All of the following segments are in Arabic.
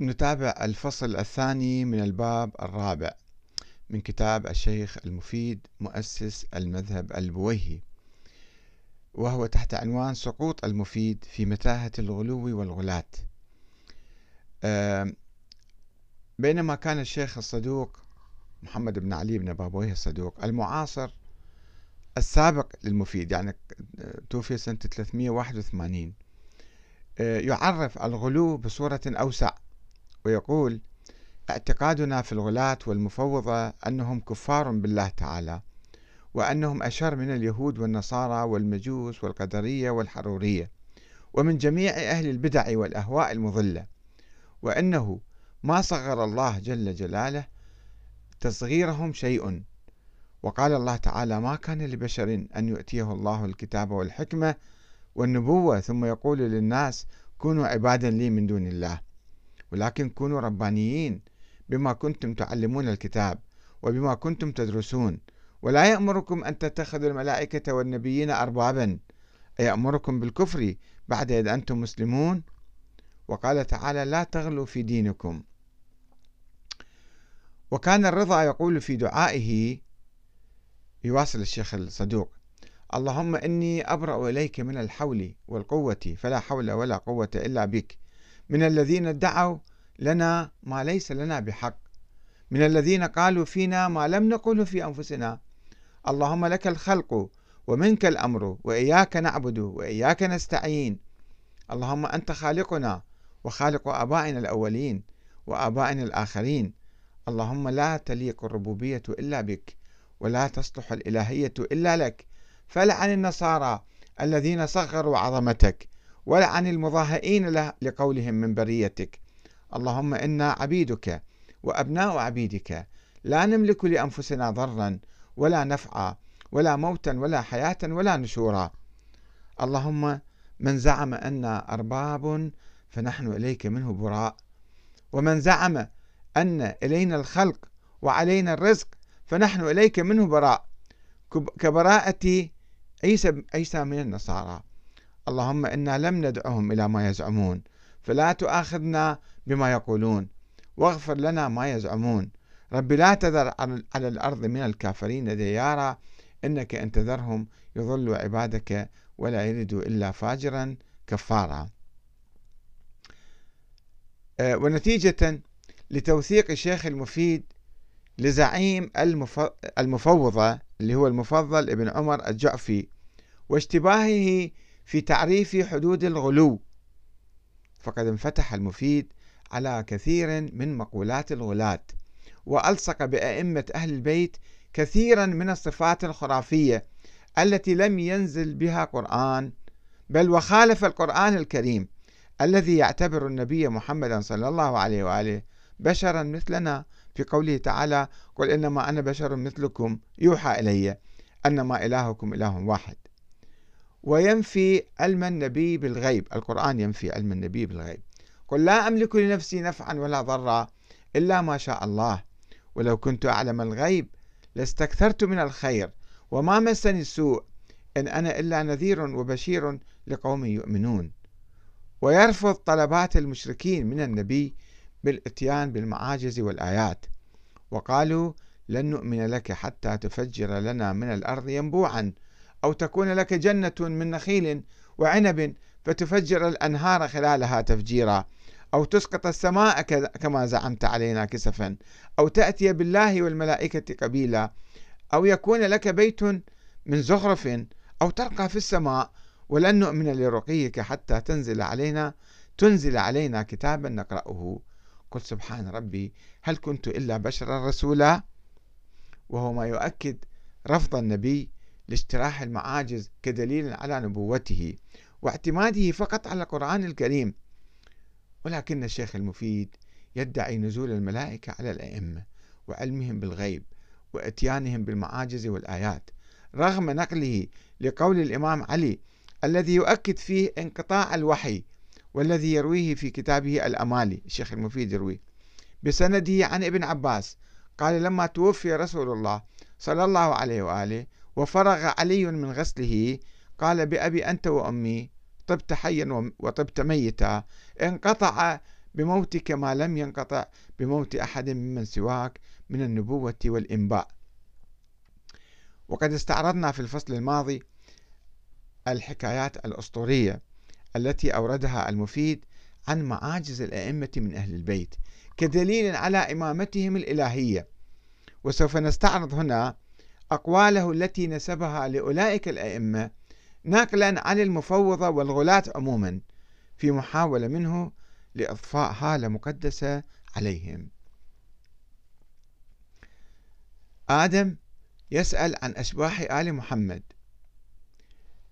نتابع الفصل الثاني من الباب الرابع من كتاب الشيخ المفيد مؤسس المذهب البويهي وهو تحت عنوان سقوط المفيد في متاهة الغلو والغلاة. بينما كان الشيخ الصدوق محمد بن علي بن بابويه الصدوق المعاصر السابق للمفيد يعني توفي سنة 381 يعرف الغلو بصورة أوسع. ويقول اعتقادنا في الغلاة والمفوضة أنهم كفار بالله تعالى وأنهم أشر من اليهود والنصارى والمجوس والقدرية والحرورية ومن جميع أهل البدع والأهواء المضلة وأنه ما صغر الله جل جلاله تصغيرهم شيء وقال الله تعالى ما كان لبشر أن يؤتيه الله الكتاب والحكمة والنبوة ثم يقول للناس كونوا عبادا لي من دون الله ولكن كونوا ربانيين بما كنتم تعلمون الكتاب وبما كنتم تدرسون. ولا يأمركم أن تتخذوا الملائكة والنبيين أربابا. أيأمركم بالكفر بعد إذ أنتم مسلمون؟ وقال تعالى لا تغلوا في دينكم. وكان الرضا يقول في دعائه يواصل الشيخ الصدوق اللهم إني أبرأ إليك من الحول والقوة فلا حول ولا قوة إلا بك. من الذين ادعوا لنا ما ليس لنا بحق. من الذين قالوا فينا ما لم نقله في أنفسنا. اللهم لك الخلق ومنك الأمر وإياك نعبد وإياك نستعين. اللهم أنت خالقنا وخالق آبائنا الأولين وآبائنا الآخرين. اللهم لا تليق الربوبية إلا بك ولا تصلح الإلهية إلا لك. فلعن النصارى الذين صغروا عظمتك. ولعن المضاهئين لقولهم من بريتك. اللهم إنا عبيدك وأبناء عبيدك. لا نملك لأنفسنا ضرا ولا نفعا ولا موتا ولا حياة ولا نشورا. اللهم من زعم أنا أرباب فنحن إليك منه براء. ومن زعم أن إلينا الخلق وعلينا الرزق فنحن إليك منه براء. كبراءة عيسى عيسى من النصارى. اللهم إنا لم ندعهم إلى ما يزعمون فلا تؤاخذنا بما يقولون واغفر لنا ما يزعمون رب لا تذر على الأرض من الكافرين ديارا إنك إن تذرهم يضلوا عبادك ولا يلدوا إلا فاجرا كفارا. آه، ونتيجة لتوثيق الشيخ المفيد لزعيم المفوضة اللي هو المفضل ابن عمر الجعفي واشتباهه في تعريف حدود الغلو. فقد انفتح المفيد على كثير من مقولات الغلاة وألصق بأئمة أهل البيت كثيرا من الصفات الخرافية التي لم ينزل بها قرآن بل وخالف القرآن الكريم الذي يعتبر النبي محمدا صلى الله عليه وآله بشرا مثلنا في قوله تعالى قل إنما أنا بشر مثلكم يوحى إلي أنما إلهكم إله واحد. وينفي علم النبي بالغيب. القرآن ينفي علم النبي بالغيب. قل لا أملك لنفسي نفعا ولا ضرا إلا ما شاء الله. ولو كنت أعلم الغيب لاستكثرت من الخير وما مسني السوء إن أنا إلا نذير وبشير لقوم يؤمنون. ويرفض طلبات المشركين من النبي بالإتيان بالمعاجز والآيات. وقالوا لن نؤمن لك حتى تفجر لنا من الأرض ينبوعا. أو تكون لك جنة من نخيل وعنب فتفجر الأنهار خلالها تفجيرا. أو تسقط السماء كما زعمت علينا كسفا. أو تأتي بالله والملائكة قبيلا. أو يكون لك بيت من زخرف أو ترقى في السماء. ولن نؤمن لرقيك حتى تنزل علينا تنزل علينا كتابا نقرأه. قل سبحان ربي هل كنت إلا بشرا رسولا؟ وهو ما يؤكد رفض النبي لاجتراح المعاجز كدليل على نبوته واعتماده فقط على القرآن الكريم. ولكن الشيخ المفيد يدعي نزول الملائكة على الأئمة وعلمهم بالغيب وإتيانهم بالمعاجز والآيات رغم نقله لقول الإمام علي الذي يؤكد فيه انقطاع الوحي والذي يرويه في كتابه الأمالي. الشيخ المفيد يروي بسنده عن ابن عباس قال لما توفي رسول الله صلى الله عليه وآله وفرغ علي من غسله. قال بأبي أنت وأمي طبت حيا وطبت ميتا. انقطع بموتك ما لم ينقطع بموت أحد ممن سواك من النبوة والإنباء. وقد استعرضنا في الفصل الماضي الحكايات الأسطورية التي أوردها المفيد عن معاجز الأئمة من أهل البيت كدليل على إمامتهم الإلهية. وسوف نستعرض هنا أقواله التي نسبها لأولئك الأئمة ناقلا عن المفوضة والغلاة عموما في محاولة منه لإضفاء هالة مقدسة عليهم. آدم يسأل عن أشباح آل محمد.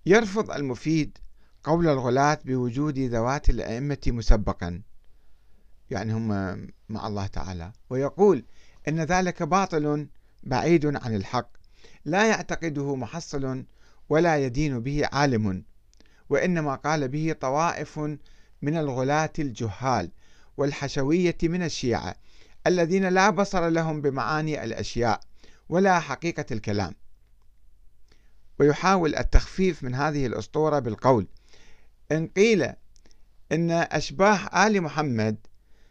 يرفض المفيد قول الغلاة بوجود ذوات الأئمة مسبقا يعني هم مع الله تعالى ويقول إن ذلك باطل بعيد عن الحق. لا يعتقده محصل ولا يدين به عالم وإنما قال به طوائف من الغلاة الجهال والحشوية من الشيعة الذين لا بصر لهم بمعاني الأشياء ولا حقيقة الكلام ويحاول التخفيف من هذه الأسطورة بالقول إن قيل إن أشباح آل محمد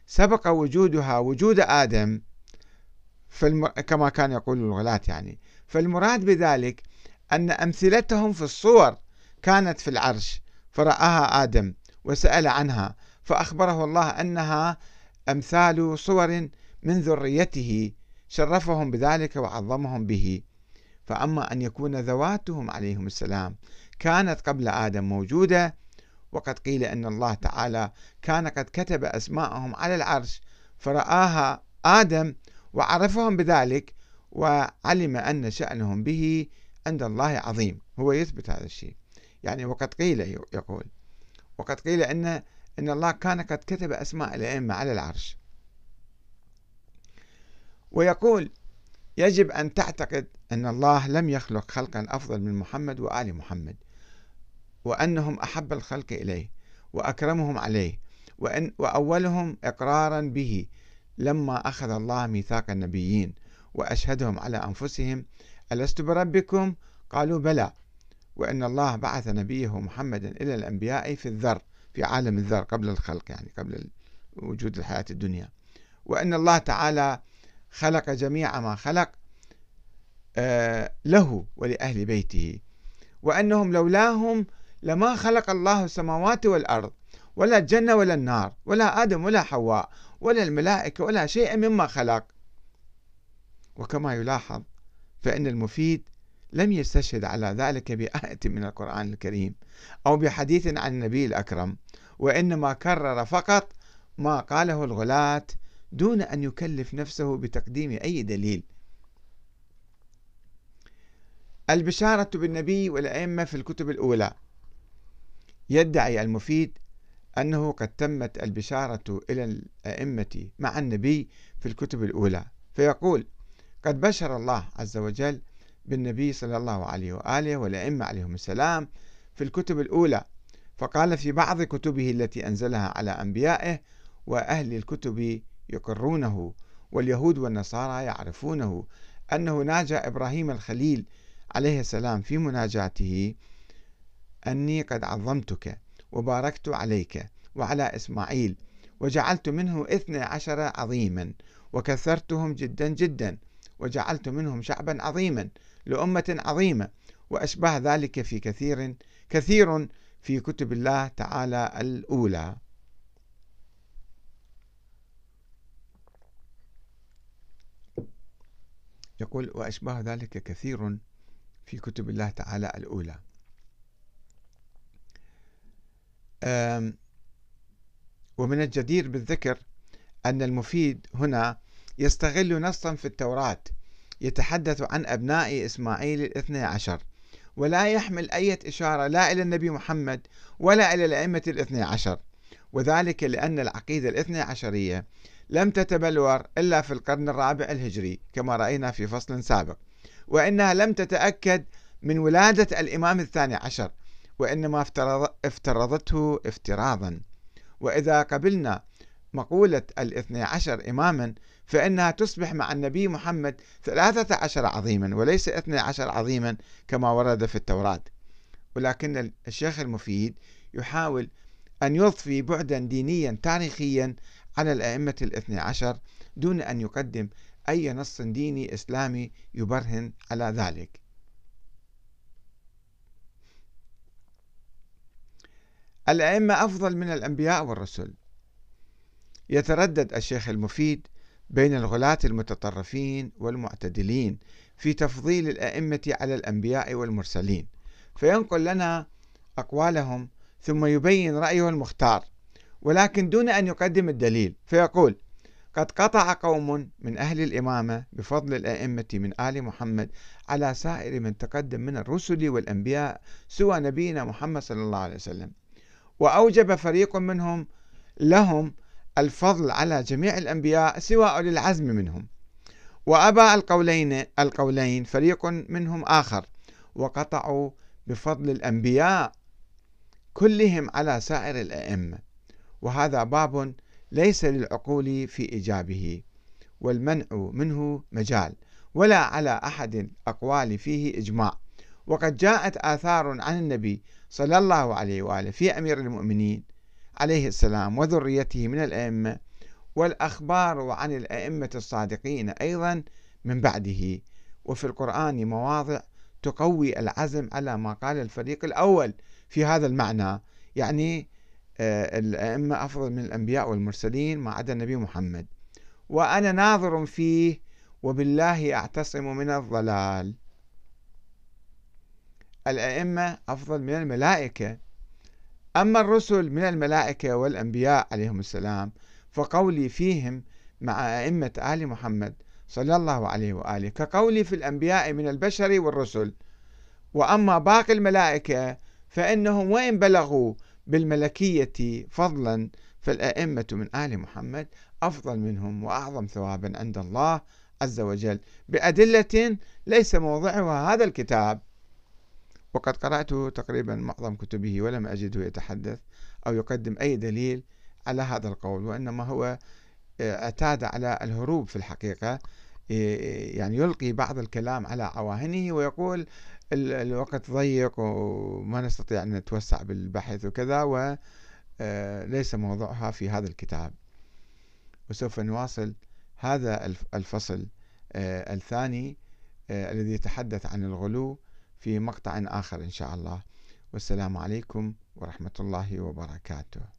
سبق وجودها وجود آدم. كما كان يقول الغلاة يعني فالمراد بذلك أن أمثلتهم في الصور كانت في العرش فرآها آدم وسأل عنها فأخبره الله أنها أمثال صور من ذريته شرفهم بذلك وعظمهم به. فأما أن يكون ذواتهم عليهم السلام كانت قبل آدم موجودة وقد قيل أن الله تعالى كان قد كتب أسماءهم على العرش فرآها آدم وعرفهم بذلك وعلم أن شأنهم به عند الله عظيم. هو يثبت هذا الشيء. يعني وقد قيل يقول وقد قيل أن أن الله كان قد كتب أسماء الأئمة على العرش. ويقول يجب أن تعتقد أن الله لم يخلق خلقا أفضل من محمد وآل محمد وأنهم أحب الخلق إليه وأكرمهم عليه وأن وأولهم إقرارا به لما أخذ الله ميثاق النبيين. وأشهدهم على أنفسهم ألست بربكم؟ قالوا بلى. وأن الله بعث نبيه محمدا إلى الأنبياء في الذر في عالم الذر قبل الخلق يعني قبل وجود الحياة الدنيا. وأن الله تعالى خلق جميع ما خلق آه، له ولأهل بيته. وأنهم لولاهم لما خلق الله السماوات والأرض ولا الجنة ولا النار ولا آدم ولا حواء ولا الملائكة ولا شيء مما خلق. وكما يلاحظ فإن المفيد لم يستشهد على ذلك بآية من القرآن الكريم أو بحديث عن النبي الأكرم وإنما كرر فقط ما قاله الغلاة دون أن يكلف نفسه بتقديم أي دليل. البشارة بالنبي والأئمة في الكتب الأولى. يدعي المفيد أنه قد تمت البشارة إلى الأئمة مع النبي في الكتب الأولى فيقول قد بشر الله عز وجل بالنبي صلى الله عليه وآله والأئمة عليهم السلام في الكتب الأولى. فقال في بعض كتبه التي أنزلها على أنبيائه وأهل الكتب يقرونه واليهود والنصارى يعرفونه أنه ناجى إبراهيم الخليل عليه السلام في مناجاته أني قد عظمتك وباركت عليك وعلى إسماعيل وجعلت منه اثنى عشر عظيما وكثرتهم جدا جدا وجعلت منهم شعبا عظيما لأمة عظيمة وأشبه ذلك في كثير كثير في كتب الله تعالى الأولى. يقول وأشبه ذلك كثير في كتب الله تعالى الأولى. ومن الجدير بالذكر أن المفيد هنا يستغل نصا في التوراة. يتحدث عن أبناء إسماعيل الاثنى عشر. ولا يحمل أي إشارة لا إلى النبي محمد ولا إلى الأئمة الاثنى عشر. وذلك لأن العقيدة الاثنى عشرية لم تتبلور إلا في القرن الرابع الهجري كما رأينا في فصل سابق. وإنها لم تتأكد من ولادة الإمام الثاني عشر وإنما افترض افترضته افتراضا. وإذا قبلنا مقولة الاثني عشر إماما فإنها تصبح مع النبي محمد ثلاثة عشر عظيما وليس اثني عشر عظيما كما ورد في التوراة. ولكن الشيخ المفيد يحاول أن يضفي بعدا دينيا تاريخيا على الأئمة الاثني عشر دون أن يقدم أي نص ديني إسلامي يبرهن على ذلك. الأئمة أفضل من الأنبياء والرسل. يتردد الشيخ المفيد بين الغلاة المتطرفين والمعتدلين في تفضيل الأئمة على الأنبياء والمرسلين. فينقل لنا أقوالهم ثم يبين رأيه المختار ولكن دون أن يقدم الدليل. فيقول قد قطع قوم من أهل الإمامة بفضل الأئمة من آل محمد على سائر من تقدم من الرسل والأنبياء سوى نبينا محمد صلى الله عليه وسلم وأوجب فريق منهم لهم الفضل على جميع الأنبياء سوى أولي العزم منهم. وأبى القولين القولين فريق منهم آخر وقطعوا بفضل الأنبياء كلهم على سائر الأئمة. وهذا باب ليس للعقول في إيجابه والمنع منه مجال ولا على أحد الأقوال فيه إجماع. وقد جاءت آثار عن النبي صلى الله عليه وآله في أمير المؤمنين عليه السلام وذريته من الأئمة والأخبار عن الأئمة الصادقين أيضا من بعده. وفي القرآن مواضع تقوي العزم على ما قال الفريق الأول في هذا المعنى يعني آه، الأئمة أفضل من الأنبياء والمرسلين ما عدا النبي محمد. وأنا ناظر فيه وبالله أعتصم من الضلال. الأئمة أفضل من الملائكة. أما الرسل من الملائكة والأنبياء عليهم السلام فقولي فيهم مع أئمة آل محمد صلى الله عليه وآله كقولي في الأنبياء من البشر والرسل. وأما باقي الملائكة فإنهم وإن بلغوا بالملكية فضلا فالأئمة من آل محمد أفضل منهم وأعظم ثوابا عند الله عز وجل. بأدلة ليس موضعها هذا الكتاب. وقد قرأت تقريبا معظم كتبه ولم أجده يتحدث أو يقدم أي دليل على هذا القول وإنما هو آه، أعتاد على الهروب في الحقيقة يعني يلقي بعض الكلام على عواهنه ويقول الوقت ضيق وما نستطيع أن نتوسع بالبحث وكذا وليس آه، موضوعها في هذا الكتاب. وسوف نواصل هذا الفصل آه، الثاني الذي يتحدث عن الغلو في مقطع آخر إن شاء الله. والسلام عليكم ورحمة الله وبركاته.